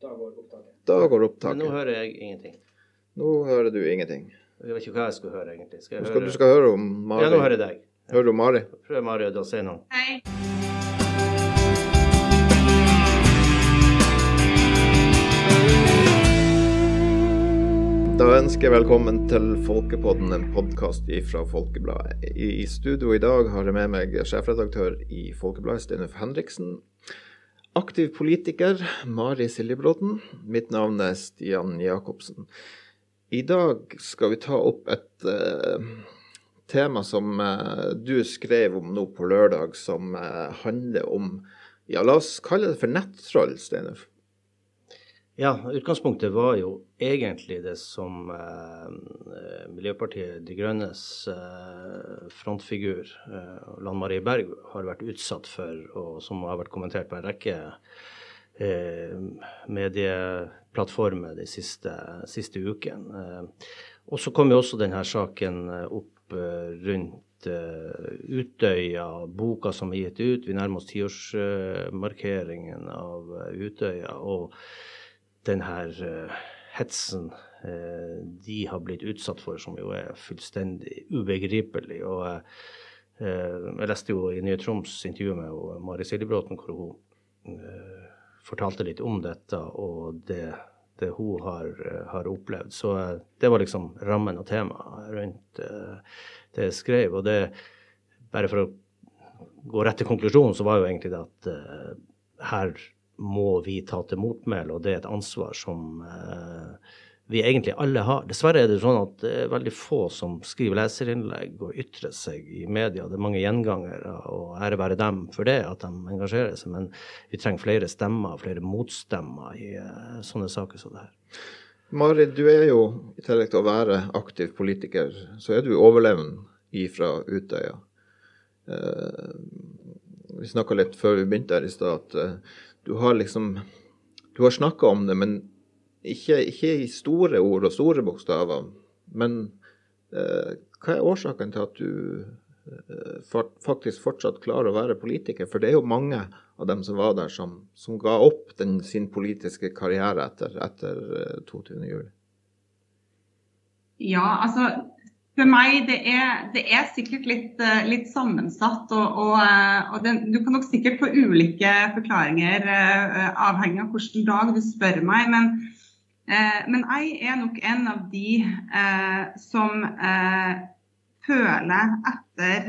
Da går opptaket. Da går opptaket. Men nå hører jeg ingenting. Nå hører du ingenting. Jeg vet ikke hva jeg skulle høre, egentlig. Skal jeg Du skal, høre... du skal høre om Mari. Ja, nå hører jeg deg. Hører du Mari? Prøv, Mari å si noe. Hei. Da ønsker jeg velkommen til Folkepodden, en podkast fra Folkebladet. I, I studio i dag har jeg med meg sjefredaktør i Folkebladet, Steinulf Henriksen. Aktiv politiker, Mari Siljebråten. Mitt navn er Stian Jacobsen. I dag skal vi ta opp et uh, tema som uh, du skrev om nå på lørdag, som uh, handler om Ja, la oss kalle det for nettroll, Steinulf. Ja, utgangspunktet var jo egentlig det som eh, Miljøpartiet De Grønnes eh, frontfigur, eh, Lan Marie Berg, har vært utsatt for, og som har vært kommentert på en rekke eh, medieplattformer de siste, siste ukene. Eh, og så kom jo også denne saken eh, opp rundt Utøya, boka som er gitt ut. Vi nærmer oss tiårsmarkeringen av Utøya. og den her eh, hetsen eh, de har blitt utsatt for, som jo er fullstendig ubegripelig. Og eh, jeg leste jo i Nye Troms intervju med Mari Siljebråten hvor hun fortalte litt om dette og det, det hun har, har opplevd. Så det var liksom rammen og temaet rundt det jeg skrev. Og det, bare for å gå rett til konklusjonen, så var jo egentlig det at her må vi ta til motmæle, og det er et ansvar som eh, vi egentlig alle har. Dessverre er det sånn at det er veldig få som skriver leserinnlegg og ytrer seg i media. Det er mange gjengangere, og ære være dem for det, at de engasjerer seg. Men vi trenger flere stemmer, flere motstemmer i eh, sånne saker som det her. Mari, du er jo, i tillegg til å være aktiv politiker, så er du overlevende ifra Utøya. Eh, vi snakka litt før vi begynte her i stad, at eh, du har liksom Du har snakka om det, men ikke, ikke i store ord og store bokstaver. Men eh, hva er årsaken til at du eh, faktisk fortsatt klarer å være politiker? For det er jo mange av dem som var der, som, som ga opp den, sin politiske karriere etter, etter eh, 22. juli. Ja, altså for meg det er det er sikkert litt, eh, litt sammensatt. Og, og, eh, og det, du kan nok sikkert få ulike forklaringer eh, avhengig av hvilken dag du spør meg. Men, men jeg er nok en av de som føler etter,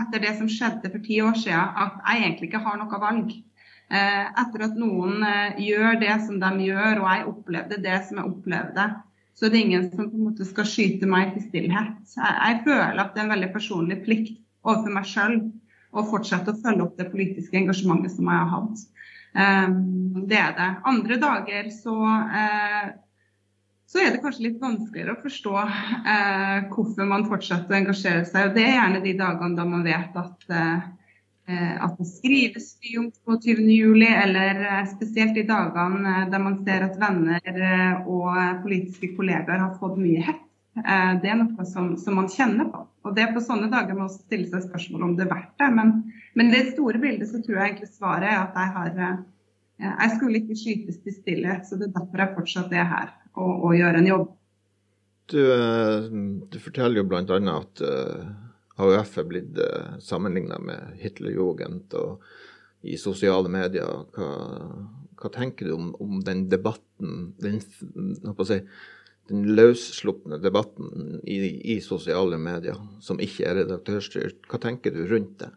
etter det som skjedde for ti år siden, at jeg egentlig ikke har noe valg. Etter at noen gjør det som de gjør, og jeg opplevde det som jeg opplevde, så det er ingen som på en måte skal skyte meg til stillhet. Jeg, jeg føler at det er en veldig personlig plikt overfor meg sjøl å fortsette å følge opp det politiske engasjementet som jeg har hatt. Um, det er det. Andre dager så, uh, så er det kanskje litt vanskeligere å forstå uh, hvorfor man fortsetter å engasjere seg. Og det er gjerne de dagene da man vet at eh, at det skrives mye om 22.07, eller eh, spesielt i dagene eh, der man ser at venner eh, og politiske kollegaer har fått mye hett. Eh, Det er noe som, som man kjenner på. Og det er på sånne dager man også stiller seg spørsmål om det er verdt det. Men, men det store bildet så tror jeg egentlig svaret er at jeg har eh, jeg skulle ikke skytes til stillhet, så det er derfor jeg fortsatt er her og, og gjør en jobb. Du, eh, du forteller jo bl.a. at eh, AUF er blitt eh, sammenligna med Hitlerjugend og i sosiale medier. Hva, hva tenker du om, om den debatten, den, si, den løsslupne debatten i, i sosiale medier som ikke er redaktørstyrt? Hva tenker du rundt det?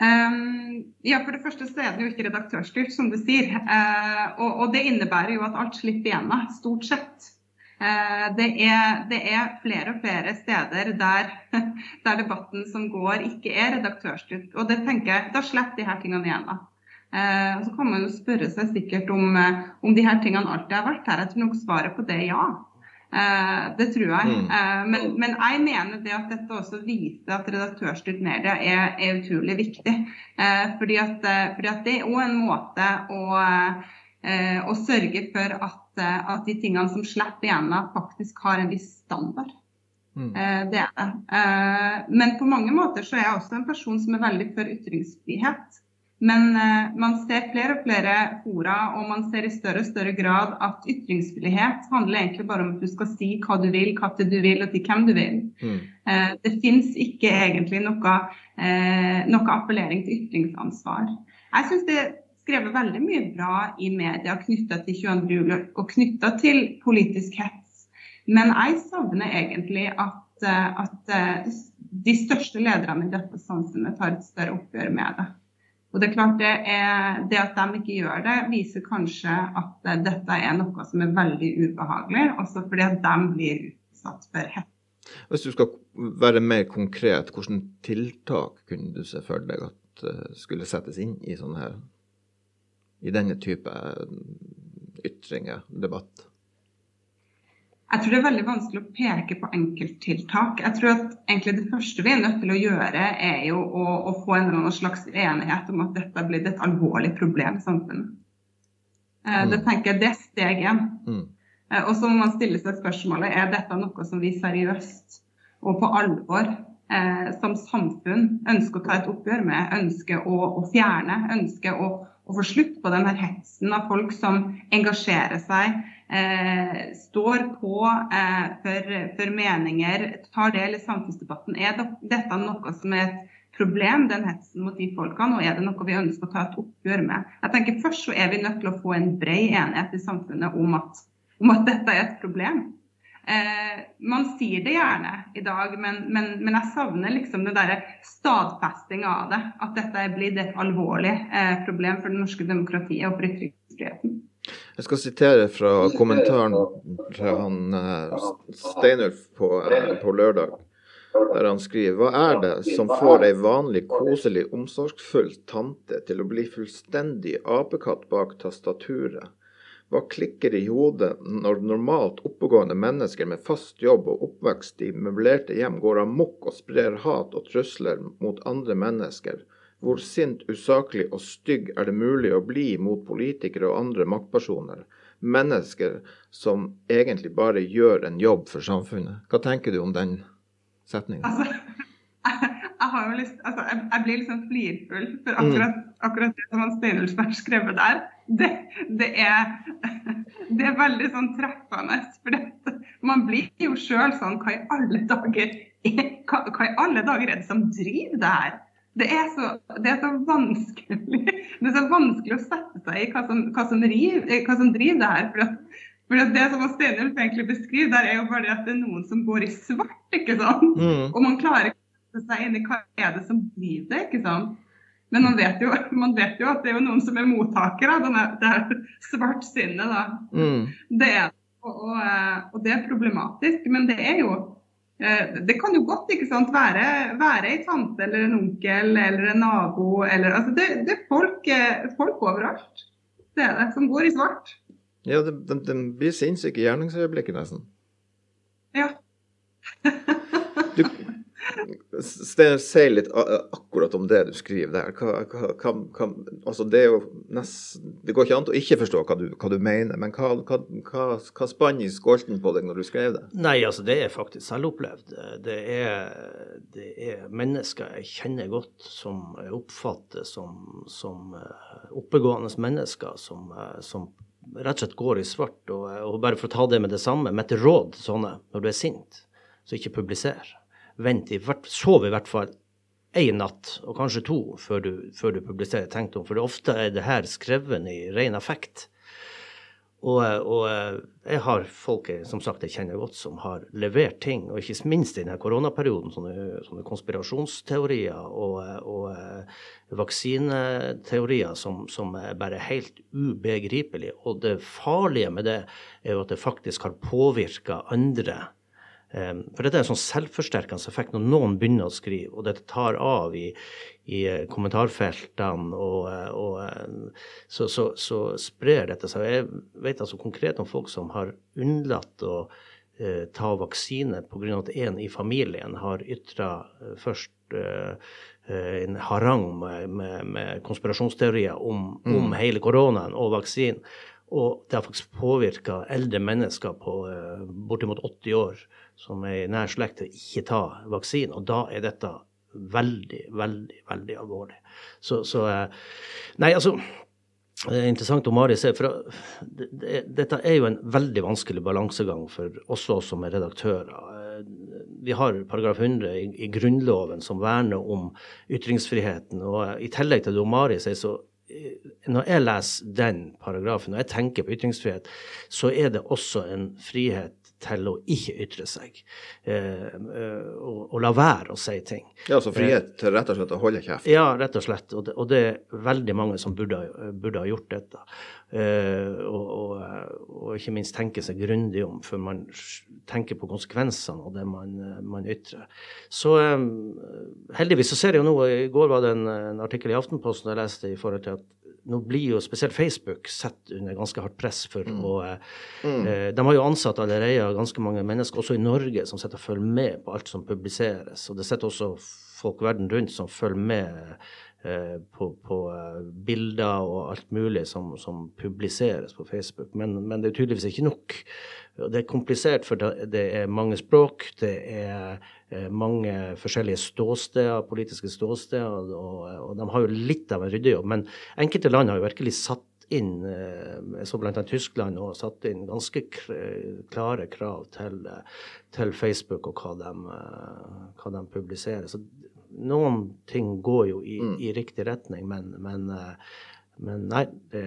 Um, ja, For det første så er det jo ikke redaktørstyrt, som du sier. Uh, og, og, det innebærer jo at alt slipper igjennom, stort sett. Uh, det, er, det, er, flere og flere steder der, der, debatten som går, ikke er redaktørstyrt. Og det tenker jeg, da slipper de her tingene igjen. da. og så kan man jo spørre seg sikkert om, om de her tingene alltid har vært her. Jeg tror nok svaret på det er ja. Det tror jeg. Mm. Men, men, jeg mener det at dette også viser at redaktørstyrt media er, er utrolig viktig. Fordi, at, fordi, at, det er òg en måte å, å sørge for at, at, de tingene som slipper igjennom, faktisk har en viss standard. Mm. det er det. men på mange måter så er jeg også en person som er veldig for ytringsfrihet. Men uh, man ser flere og flere fora, og man ser i større og større grad at ytringsfrihet handler egentlig bare om at du skal si hva du vil, hva du vil, og til hvem du vil. Mm. Uh, det fins ikke egentlig noe, noe, appellering til ytringsansvar. Jeg synes det skrevet veldig mye bra i media knytta til 22. juli og knytta til politisk hets. Men jeg savner egentlig at, at de største lederne i dette samfunnet tar et større oppgjør med det. Og Det er klart det, er, det at de ikke gjør det, viser kanskje at dette er noe som er veldig ubehagelig, også fordi at de blir utsatt for hets. Hvis du skal være mer konkret, hvilke tiltak kunne du se for deg at skulle settes inn i, sånne her, i denne type ytringer, debatt? Jeg tror det er veldig vanskelig å peke på enkelttiltak. Jeg tror at egentlig Det første vi er nødt til å gjøre, er jo å, å få en eller annen slags enighet om at dette blitt et alvorlig problem i samfunnet. Eh, mm. Det tenker jeg det er steg én. Mm. Eh, og så må man stille seg spørsmålet er dette noe som vi seriøst og på alvor eh, som samfunn ønsker å ta et oppgjør med, ønsker å, å fjerne, ønsker å, å få slutt på denne hetsen av folk som engasjerer seg eh, står på eh, for, for, meninger, tar del i samfunnsdebatten. Er dette noe som er et problem, den hetsen mot de folkene, og er det noe vi ønsker å ta et oppgjør med? Jeg tenker Først så er vi nødt til å få en bred enighet i samfunnet om at, om at dette er et problem. Eh, man sier det gjerne i dag, men, men, men jeg savner liksom der stadfestinga av det. At dette er blitt et alvorlig eh, problem for det norske demokratiet og for ytringsfriheten. Jeg skal sitere fra kommentaren fra han eh, Steinulf på, uh, på, lørdag, der han skriver Hva er det som får ei vanlig, koselig, omsorgsfull tante til å bli fullstendig apekatt bak tastaturet? Hva klikker i hodet når normalt oppegående mennesker med fast jobb og oppvekst i møblerte hjem går amok og sprer hat og trusler mot andre mennesker? Hvor sint, usaklig og stygg er det mulig å bli mot politikere og andre maktpersoner? Mennesker som egentlig bare gjør en jobb for samfunnet. Hva tenker du om den setninga? Altså, jeg, jeg, altså, jeg, jeg blir liksom flirfull for akkurat, akkurat det som Steinulf har skrevet der. Det, det, er, det, er, veldig sånn treffende. For det, man blir jo sjøl sånn Hva i alle dager hva, hva i alle dager er det som driver det her? Det er, så, det er, så, vanskelig Det er så vanskelig å sette seg i hva som, hva som, riv, hva som driver det her. For, at, for at Det som Steinulf egentlig beskriver, der er jo bare det at det er noen som går i svart. ikke sant? Mm. Og man klarer ikke å sette seg inn i hva er det som driver det. ikke sant? Men man vet, jo, man vet jo at det er jo noen som er mottakere av det her svartsinnet. da. Mm. Det er, og, og, og det er problematisk. Men det er jo Eh, det kan jo godt ikke sant, være, være ei tante eller en onkel eller en nabo. Eller, altså det, det, er folk, eh, folk, overalt. Det er det, som går i svart. Ja, de, de, de blir sinnssyke i gjerningsøyeblikket, nesten. Ja. Si litt akkurat om det du skriver der. Hva, hva, hva, altså det, nest, det, går ikke an å ikke forstå hva du, du mener, men hva, hva, hva spann i skolten på deg når du skrev det? Nei, altså det er faktisk selvopplevd. Det er, det er mennesker jeg kjenner godt, som jeg oppfatter som, som eh, oppegående mennesker, som, eh, som rett og slett går i svart. Og, og bare for å ta det med det samme, mitt råd sånne når du er sint, så ikke publiser vent i sov i hvert fall én natt, og kanskje to, før du, før du publiserer tenktom. For ofte er det her skrevet i ren affekt. Og, og, jeg har folk som sagt jeg kjenner godt, som har levert ting, og ikke minst i denne koronaperioden, sånne, sånne konspirasjonsteorier og, og vaksineteorier som, som, er bare helt ubegripelige. Og det farlige med det er jo at det faktisk har påvirka andre for dette er en sånn selvforsterkende effekt når noen begynner å skrive, og dette tar av i, i eh, kommentarfeltene, og, eh, og eh, så, så, så, sprer dette seg. Jeg vet altså konkret om folk som har unnlatt å eh, ta vaksine pga. at en i familien har ytra eh, først eh, en harang med, med, med konspirasjonsteorier om, mm. om hele koronaen og vaksinen. Og det har faktisk påvirka eldre mennesker på bortimot 80 år som er i nær slekt til ikke ta vaksine. Og da er dette veldig, veldig, veldig alvorlig. Så, så Nei, altså det er interessant om Mari ser, for det, det, Dette er jo en veldig vanskelig balansegang for oss som er redaktører. Vi har paragraf 100 i, i Grunnloven som verner om ytringsfriheten. og I tillegg til det Mari sier, så når jeg leser den paragrafen, når jeg tenker på ytringsfrihet, så er det også en frihet til å ikke ytre seg. Eh, og, og, la være å si ting. Ja, Så frihet til rett og slett å holde kjeft? Ja, rett og slett. Og det, og det er veldig mange som burde, burde ha gjort dette. Eh, og, og, og, ikke minst tenke seg grundig om før man tenker på konsekvensene av det man, man ytrer. Så eh, heldigvis så ser jeg jo nå, i går var det en, en artikkel i Aftenposten jeg leste i forhold til at nå blir jo spesielt Facebook satt under ganske hardt press for mm. å mm. eh, De har jo ansatt allerede ganske mange mennesker, også i Norge, som sitter og følger med på alt som publiseres. Og det sitter også folk verden rundt som følger med eh, på, på eh, bilder og alt mulig som, som publiseres på Facebook. Men, men, det er tydeligvis ikke nok. Det er komplisert, for det er mange språk. det er Eh, mange forskjellige ståsteder, politiske ståsteder, og, og, de har jo litt av en ryddejobb. Men enkelte land har jo virkelig satt inn, eh, så bl.a. Tyskland, og satt inn ganske klare krav til, til Facebook og hva de, hva de, publiserer. Så noen ting går jo i, mm. i riktig retning, men, men men nei, det,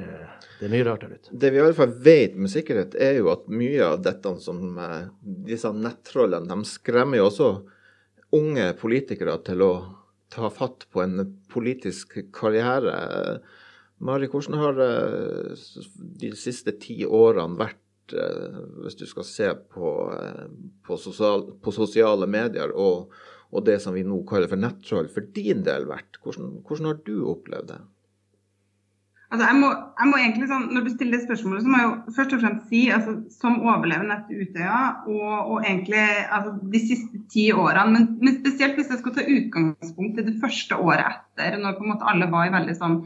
det, er mye rart der ute. Det vi i hvert fall vet med sikkerhet, er jo at mye av dette som disse nettrollene, de skremmer jo også unge politikere til å ta fatt på en politisk karriere. Mari, hvordan har eh, de siste ti årene vært, eh, hvis du skal se på, eh, på, sosial, på sosiale medier og, og, det som vi nå kaller for nettroll, for din del vært? Hvordan, hvordan har du opplevd det? Altså, jeg, må, jeg må, egentlig sånn, Når du stiller det spørsmålet, så må jeg jo først og fremst si altså, som overlevende etter Utøya og, og egentlig altså, de siste ti årene, men, men, spesielt hvis jeg skal ta utgangspunkt i det første året etter, når på en måte alle var i veldig sånn,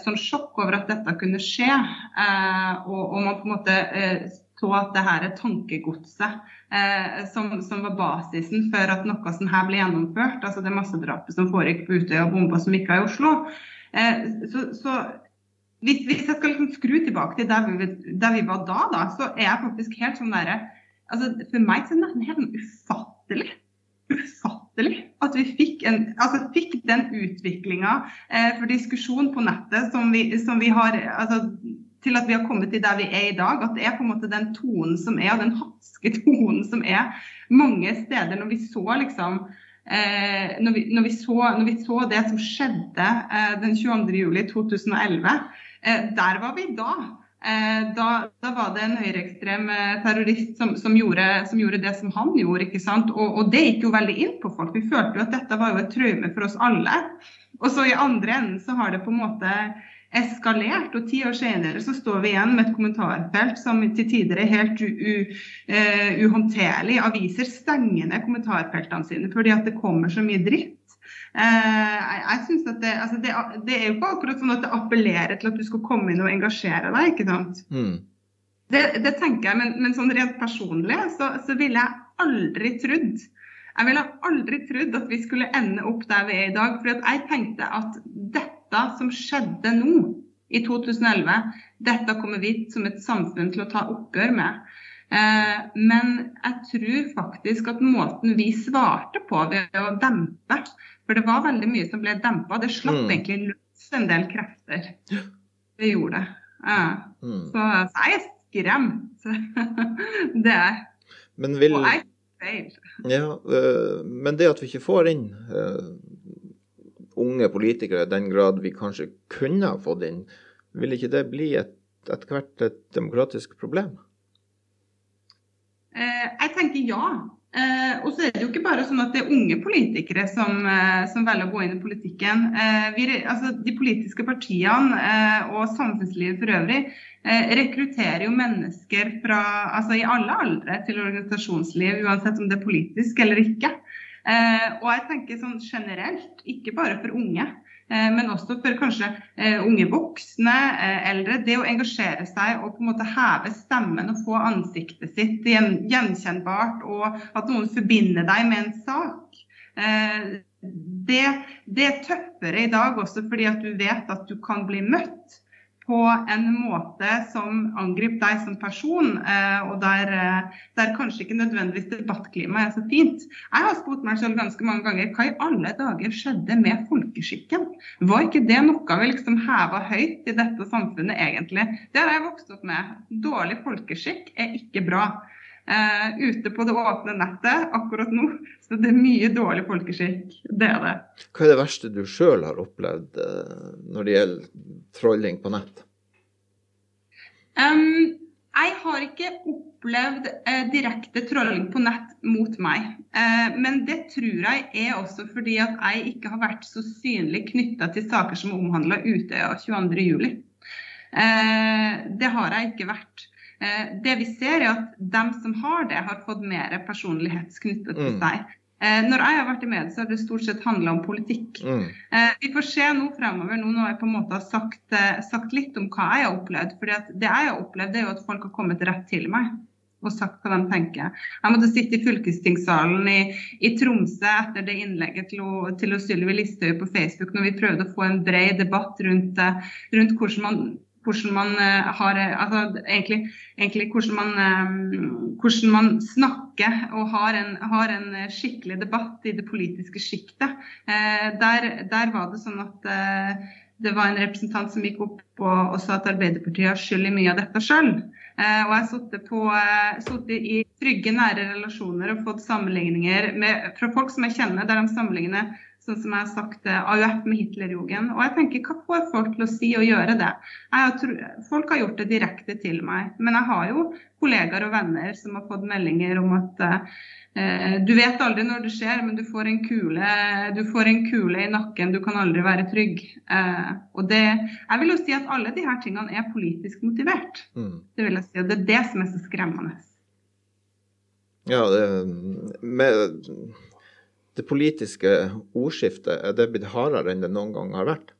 sånn sjokk over at dette kunne skje, eh, og, og, man på en måte eh, så at det her er tankegodset eh, som, som, var basisen for at noe sånt her ble gjennomført, altså det massedrapet som foregikk på Utøya og bomba som gikk av i Oslo. Eh, så, så hvis, hvis, jeg skal liksom skru tilbake til der vi, der vi var da, da, så er jeg faktisk helt sånn derre altså For meg så er det helt ufattelig. ufattelig ufattelig at vi fikk, en, altså fikk den utviklinga eh, for diskusjon på nettet som vi, som vi har altså, til at vi har kommet til der vi er i dag. At det er på en måte den tonen som er, og den hatske tonen som er mange steder. Når vi så liksom Eh, når, vi, når, vi så, når, vi, så, det som skjedde eh, den 22.07.2011, eh, der var vi da. Eh, da. da. var det en høyreekstrem eh, terrorist som, som, gjorde, som, gjorde, det som han gjorde. ikke sant? Og, og, det gikk jo veldig inn på folk. Vi følte jo at dette var jo et traume for oss alle. Og så i andre enden så har det på en måte eskalert. Og ti år senere så står vi igjen med et kommentarfelt som til tider er helt uh, uhåndterlig. Aviser stenger ned kommentarfeltene sine fordi at det kommer så mye dritt. Uh, jeg, jeg synes at det, altså det, det, er jo ikke akkurat sånn at det appellerer til at du skal komme inn og engasjere deg. ikke sant? Mm. Det, det, tenker jeg, men, men sånn rent personlig så, så ville jeg aldri trodd jeg ville aldri trodd at vi skulle ende opp der vi er i dag. For jeg tenkte at dette som skjedde nå i 2011, dette kommer vi som et samfunn til å ta oppgjør med. Eh, men jeg tror faktisk at måten vi svarte på ved å dempe For det var veldig mye som ble dempa. Det slapp mm. egentlig løs en del krefter. Det gjorde det. Ja. Mm. Så, så, jeg er skremt. det er men vil... Og jeg feil. Ja, øh, men det at vi ikke får inn unge politikere i den grad vi kanskje kunne ha fått inn, vil ikke det bli et, etter hvert et demokratisk problem? Eh, jeg tenker ja. Eh, og så er det jo ikke bare sånn at det er unge politikere som, eh, som velger å gå inn i politikken. Vi, altså, de politiske partiene og samfunnslivet for øvrig rekrutterer jo mennesker fra, altså, i alle aldre til organisasjonsliv, uansett om det er politisk eller ikke. Eh, og jeg tenker sånn generelt, ikke bare for unge, eh, men også for kanskje eh, unge voksne, eldre. Det å engasjere seg og på en måte heve stemmen og få ansiktet sitt gjenkjennbart, og at noen forbinder deg med en sak. det, det, er tøffere i dag også fordi at du vet at du kan bli møtt på en måte som angriper deg som person, eh, og der, eh, der, kanskje ikke nødvendigvis debattklimaet er så fint. Jeg har spurt meg selv ganske mange ganger hva i alle dager skjedde med folkeskikken? Var ikke det noe vi liksom heva høyt i dette samfunnet egentlig? Det har jeg vokst opp med. Dårlig folkeskikk er ikke bra. Uh, ute på det åpne nettet akkurat nå. Så det er mye dårlig folkeskikk. Det er det. Hva er det verste du sjøl har opplevd eh, når det gjelder trolling på nett? Um, jeg har ikke opplevd eh, direkte trolling på nett mot meg. men det tror jeg er også fordi at jeg ikke har vært så synlig knytta til saker som omhandla Utøya 22.07. det har jeg ikke vært. Eh, det vi ser er at dem som har det, har fått mer personlighet knyttet til mm. seg. Eh, når jeg har vært i media, så har det stort sett handla om politikk. Mm. Eh, vi får se nå fremover, nå når jeg på en måte har sagt, sagt litt om hva jeg har opplevd. For det jeg har opplevd, er jo at folk har kommet rett til meg og sagt hva de tenker. Jeg måtte sitte i fylkestingssalen i, i Tromsø etter det innlegget til, til Sylvi Listhaug på Facebook, når vi prøvde å få en bred debatt rundt, rundt hvordan man hvordan man eh, har eh, altså egentlig, egentlig hvordan, man, eh, hvordan, man, snakker og har en, har en, skikkelig debatt i det politiske sjiktet. Der, der, var det sånn at det var en representant som gikk opp og, og sa at Arbeiderpartiet har skyld i mye av dette sjøl. Og jeg har sittet i trygge, nære relasjoner og fått sammenligninger med, fra folk som jeg kjenner, der de sammenligner sånn som jeg har sagt, AUF med Hitlerjugend. Og jeg tenker, hva får folk til å si og gjøre det? Har, folk har gjort det direkte til meg. Men jeg har jo kollegaer og venner som har fått meldinger om at eh, du vet aldri når det skjer, men du får, en kule, du får en kule i nakken. Du kan aldri være trygg. Eh, og det, jeg vil jo si at alle disse tingene er politisk motivert. Mm. Det vil jeg si, og det er det som er så skremmende. Ja, det med det politiske ordskiftet, er det blitt hardere enn det noen gang har vært?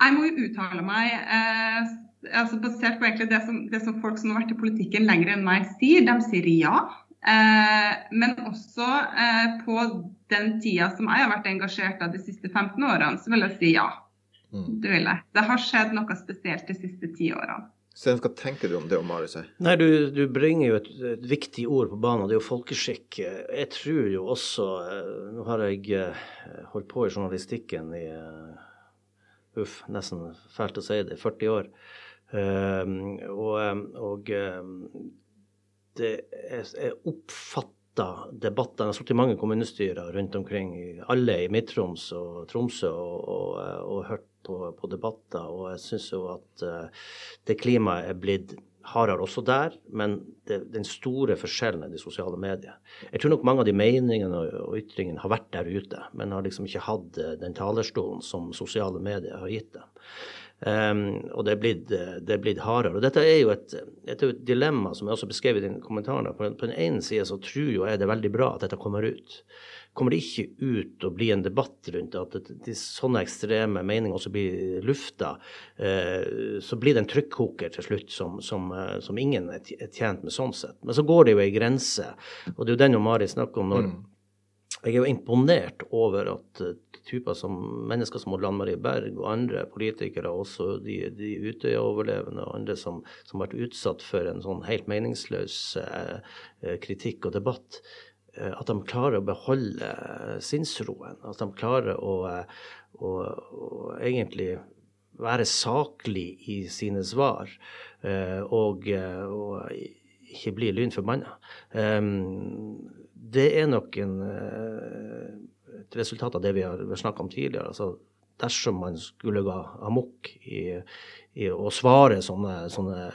Jeg må jo uttale meg eh, altså basert på det som, det, som, folk som har vært i politikken lenger enn meg sier. De sier ja. Eh, men også eh, på den tida som jeg har vært engasjert av de siste 15 årene, så vil jeg si ja. Mm. Det vil jeg. Det har skjedd noe spesielt de siste ti årene. Sen, hva tenker du om det, Mari sier? Nei, du, du, bringer jo et, et, viktig ord på banen, det er jo folkeskikk. Jeg tror jo også eh, Nå har jeg eh, holdt på i journalistikken i uh, uff, nesten fælt å si det, 40 år. Um, og, og um, det jeg oppfatter debatter Jeg har sittet i mange kommunestyrer rundt omkring, alle i Midt-Troms og Tromsø, og, og, og hørt på, på debatter. Og jeg syns jo at uh, det klimaet er blitt hardere også der, men det, den store forskjellen er de sosiale medier. Jeg tror nok mange av de meningene og, ytringene har vært der ute, men har liksom ikke hatt uh, den talerstolen som sosiale medier har gitt dem. Um, og det er, blitt, det er, blitt, hardere. Og dette er jo et, et, dilemma som jeg også beskrev i den kommentaren. På, på den ene side så tror jo jeg det er veldig bra at dette kommer ut kommer det ikke ut å bli en debatt rundt at de sånne ekstreme meninger også blir lufta, uh, så blir det en trykkoker til slutt som, som, uh, som, ingen er tjent med sånn sett. Men så går det jo ei grense, og det er jo den Mari snakker om når mm. Jeg er jo imponert over at uh, typer som mennesker som Odd Marie Berg og andre politikere, også de, de Utøya-overlevende og andre som, har vært utsatt for en sånn helt meningsløs eh, kritikk og debatt, Eh, at de klarer å beholde sinnsroen. At de klarer å, eh, å, å egentlig være saklig i sine svar eh, og, og ikke bli lynforbanna. Det er nok en, et resultat av det vi har snakka om tidligere. altså dersom man skulle gå amok i, i å svare sånne, sånne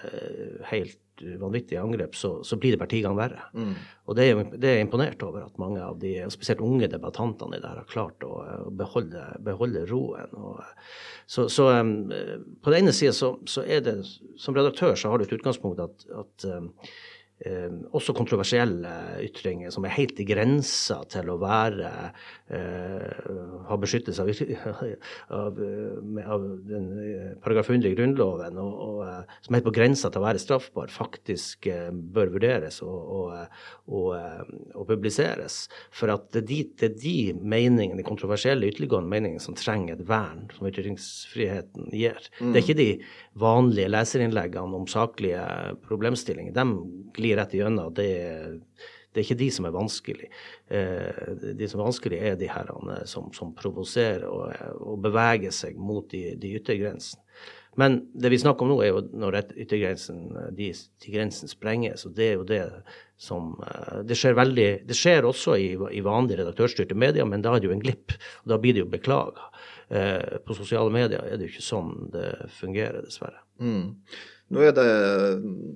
helt vanvittige angrep, så, så blir det bare ti ganger verre. Mm. Og det er, det er imponert over at mange av de, spesielt unge debattantene i det har klart å, å beholde, beholde, roen. Og, så, så um, på den ene sida så, så, er det Som redaktør så har du et utgangspunkt at, at um, eh, også kontroversielle ytringer som er helt i grensa til å være eh, ha beskyttelse av, av, av, den eh, paragraf 100 i Grunnloven, og, og, eh, som er helt på grensa til å være straffbar, faktisk eh, bør vurderes og, og, og, publiseres. For at det er de, det er de meningene, de kontroversielle ytterliggående meningene som trenger et vern, som ytringsfriheten gir. Mm. Det er ikke de vanlige leserinnleggene om saklige problemstillinger. De glir rett igjennom. Det, det er ikke de som er vanskelig. Eh, de som er vanskelig, er de herrene som, som provoserer og, og, beveger seg mot de, de yttergrensene. Men det vi snakker om nå, er jo når yttergrensen, de, de grensene sprenges. Og det er jo det som eh, Det skjer veldig Det skjer også i, i vanlige redaktørstyrte medier, men da er det jo en glipp. Og da blir det jo beklaga. Eh, på sosiale medier er det jo ikke sånn det fungerer, dessverre. Mm. Nå er det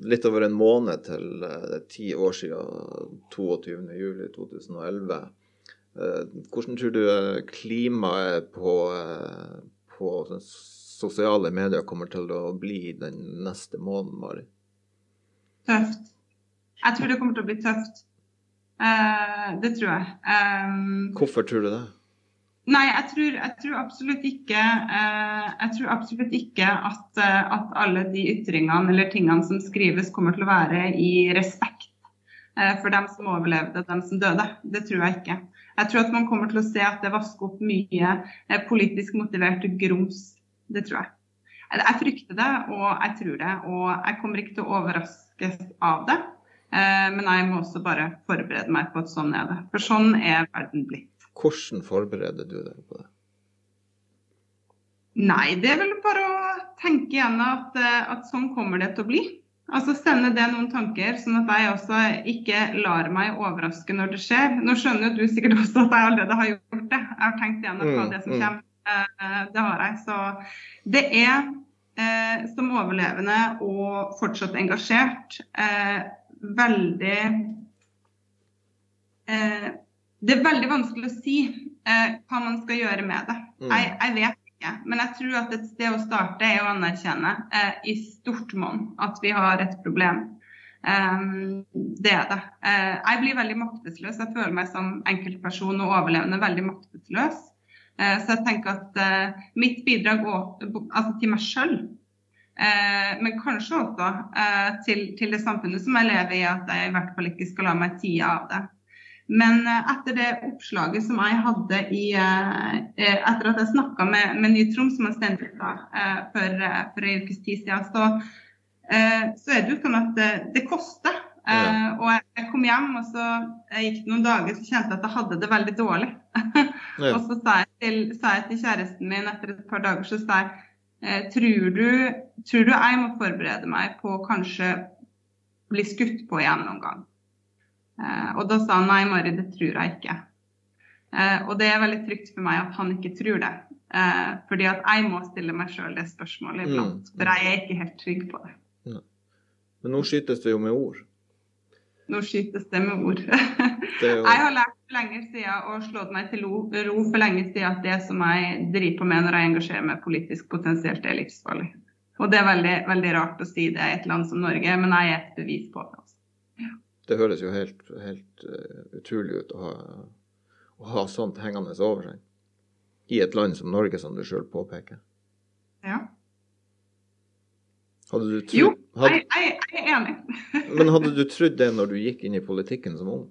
litt over en måned til det eh, er ti år siden 22.07.2011. Eh, hvordan tror du klimaet på, på sosiale medier kommer til å bli den neste måneden, Mari? Tøft. Jeg tror det kommer til å bli tøft. det tror jeg. Hvorfor tror du det? Nei, jeg tror, jeg tror, absolutt ikke, eh, jeg tror absolutt ikke at, eh, at, alle de ytringene eller tingene som skrives, kommer til å være i respekt eh, for dem som overlevde, og dem som døde. Det tror jeg ikke. Jeg tror at man kommer til å se at det vasker opp mye eh, politisk motiverte grums. Det tror jeg. Jeg frykter det, og jeg tror det. Og jeg kommer ikke til å overraskes av det. Eh, men jeg må også bare forberede meg på at sånn er det. For sånn er verden blitt. Hvordan forbereder du deg på det? Nei, det er vel bare å tenke igjen at, eh, at sånn kommer det til å bli. Altså Sende det noen tanker, sånn at jeg også ikke lar meg overraske når det skjer. Nå skjønner du sikkert også at jeg allerede har gjort det. Jeg har tenkt igjennom hva mm, det som mm. kommer. Eh, det har jeg. Så det er eh, som overlevende og fortsatt engasjert eh, veldig eh, det er veldig vanskelig å si eh, hva man skal gjøre med det. Mm. Jeg, jeg, vet ikke. Men jeg tror at et sted å starte er å anerkjenne eh, i stort monn at vi har et problem. Um, det er det. Uh, jeg blir veldig maktesløs. Jeg føler meg som enkeltperson og overlevende veldig maktesløs. Uh, så jeg tenker at uh, mitt bidrag altså til meg sjøl, men kanskje også til, til, det samfunnet som jeg lever i, at jeg i hvert fall ikke skal la meg tie av det. Men eh, etter det oppslaget som jeg hadde i eh, eh, Etter at jeg snakka med, med Ny-Troms, som er ut for, for en ukes tid siden, så, så, er det jo sånn at det, det koster. Ja. og jeg kom hjem, og så jeg gikk det noen dager, så kjente jeg at jeg hadde det veldig dårlig. ja. Og så sa jeg, til, sa jeg, til, kjæresten min etter et par dager, så sa jeg tror du, tror du jeg må forberede meg på å kanskje bli skutt på igjen noen gang? Eh, og da sa han nei, Mari, det tror jeg ikke. Eh, og det er veldig trygt for meg at han ikke tror det. Eh, fordi at jeg må stille meg sjøl det spørsmålet iblant. Mm. For jeg er ikke helt trygg på det. Men nå skytes det jo med ord. Nå skytes det med ord. jo... Jeg har lært for lenge siden og slått meg til ro for lenge siden at det som jeg driver på med når jeg engasjerer meg politisk, potensielt er livsfarlig. Og det er veldig, veldig rart å si det i et land som Norge, men jeg er et bevis på det. Det høres jo helt, helt uh, utrolig ut å ha, å ha, sånt hengende over seg. I et land som Norge, som du sjøl påpeker. Ja. Hadde du trodd, jo, hadde, jeg, jeg, jeg, er enig. men hadde du trodd det når du gikk inn i politikken som ung?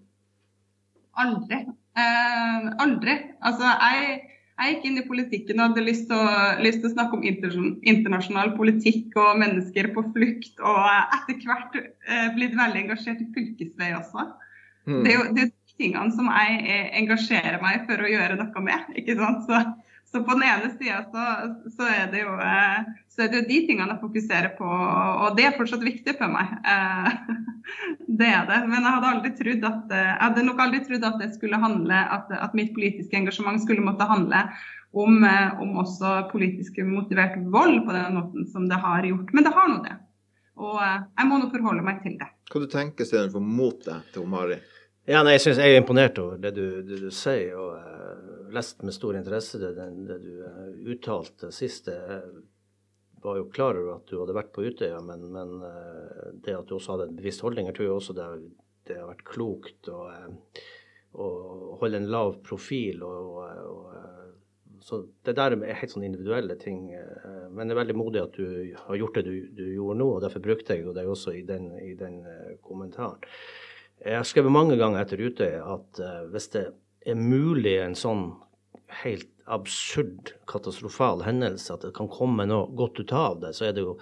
Aldri. Uh, aldri. Altså, jeg jeg gikk inn i politikken og hadde lyst til å, lyst til å snakke om internasjonal politikk og mennesker på flukt, og etter hvert eh, blitt veldig engasjert i fylkesvei også. Mm. Det er jo det er de tingene som jeg eh, engasjerer meg for å gjøre noe med. ikke sant? Så så på den ene sida så, så, er det jo eh, så er det jo de tingene jeg fokuserer på, og det er fortsatt viktig for meg. Eh, det er det. Men jeg hadde aldri at jeg hadde nok aldri trodd at det handle, at, at mitt politiske engasjement skulle måtte handle om, eh, om, også politisk motivert vold på den måten som det har gjort. Men det har nå det. Og jeg må nå forholde meg til det. Hva du tenker du for motet til Mari? Ja, nei, jeg synes jeg er imponert over det du, det du sier. og uh, lest med stor interesse det, det, det du uh, uttalte sist. Jeg var jo klar over at du hadde vært på Utøya, men, men det at du også hadde en bevisst holdning, jeg tror jeg også det, det har vært klokt å, å holde en lav profil. og, og så det der er helt sånn individuelle ting. Men det er veldig modig at du har gjort det du, du gjorde nå, og derfor brukte jeg det også i den, i den kommentaren. Jeg har skrevet mange ganger etter Utøya at hvis det er mulig en sånn helt absurd, katastrofal hendelse, at det kan komme noe godt ut av det, så er det jo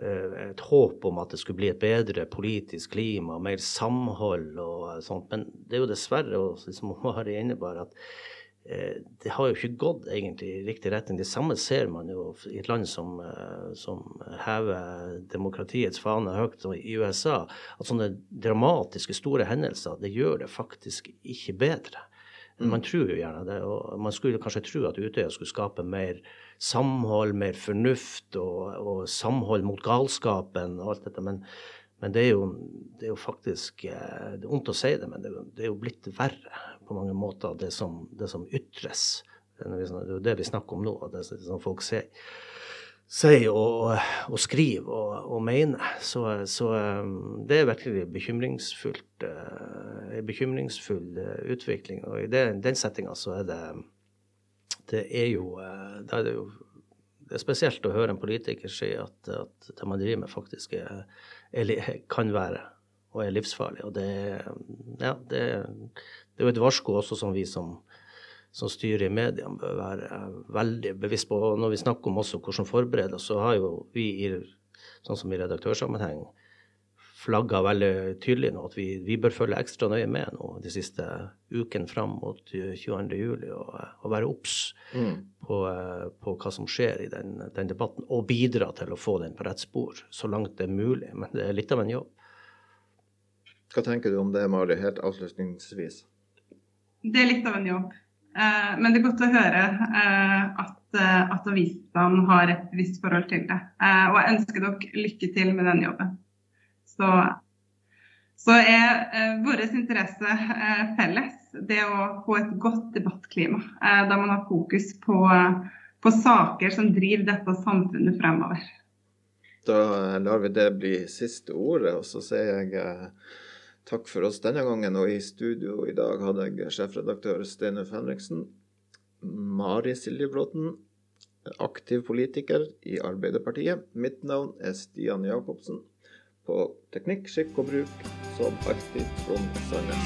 eh, et håp om at det skulle bli et bedre politisk klima, mer samhold og sånt. Men det er jo dessverre, liksom Mari innebar, at eh, det har jo ikke gått egentlig i riktig retning. Det samme ser man jo i et land som, eh, som hever demokratiets fane høyt, som i USA. At sånne dramatiske, store hendelser, det gjør det faktisk ikke bedre. Man mm. tror jo gjerne det. Og man skulle kanskje tro at Utøya skulle skape mer samhold, mer fornuft og, og samhold mot galskapen og alt dette. Men, men det, er jo, det, er jo, faktisk eh, Det er vondt å si det, men det, det, er jo blitt verre på mange måter, det som, det som ytres. Det er jo det vi snakker om nå, det som folk sier sier og, og skriver og, og mener. Så, så, um, det er virkelig bekymringsfullt. En uh, bekymringsfull uh, utvikling. Og i den, den settinga så er det Det er jo, det er jo det er spesielt å høre en politiker si at, at det man driver med, faktisk er, er, kan være og er livsfarlig. Og det, ja, det, det er jo et varsko også som vi som som styrer i media bør være veldig bevisst på. Og når vi snakker om også hvordan forberede, så har jo vi, i, sånn som i redaktørsammenheng, flagga veldig tydelig nå at vi, vi, bør følge ekstra nøye med nå de siste ukene fram mot 22.07. Og, og være obs mm. på, på, hva som skjer i den, den, debatten, og bidra til å få den på rett spor så langt det er mulig. Men det er litt av en jobb. Hva tenker du om det, Mari, helt avslutningsvis? Det er litt av en jobb. Eh, men det er godt å høre eh, at, eh, at avisene har et visst forhold til det. Og jeg ønsker dere lykke til med den jobben. Så, så er vår interesse felles. Det å få et godt debattklima der man har fokus på, på saker som driver dette samfunnet fremover. Da lar vi det bli siste ordet, og så sier jeg Takk for oss denne gangen, og i studio i dag hadde jeg sjefredaktør Steinulf Henriksen, Mari Siljebråten, aktiv politiker i Arbeiderpartiet. Mitt navn er Stian Jacobsen. På teknikk, skikk og bruk, som alltid Trond Sandnes.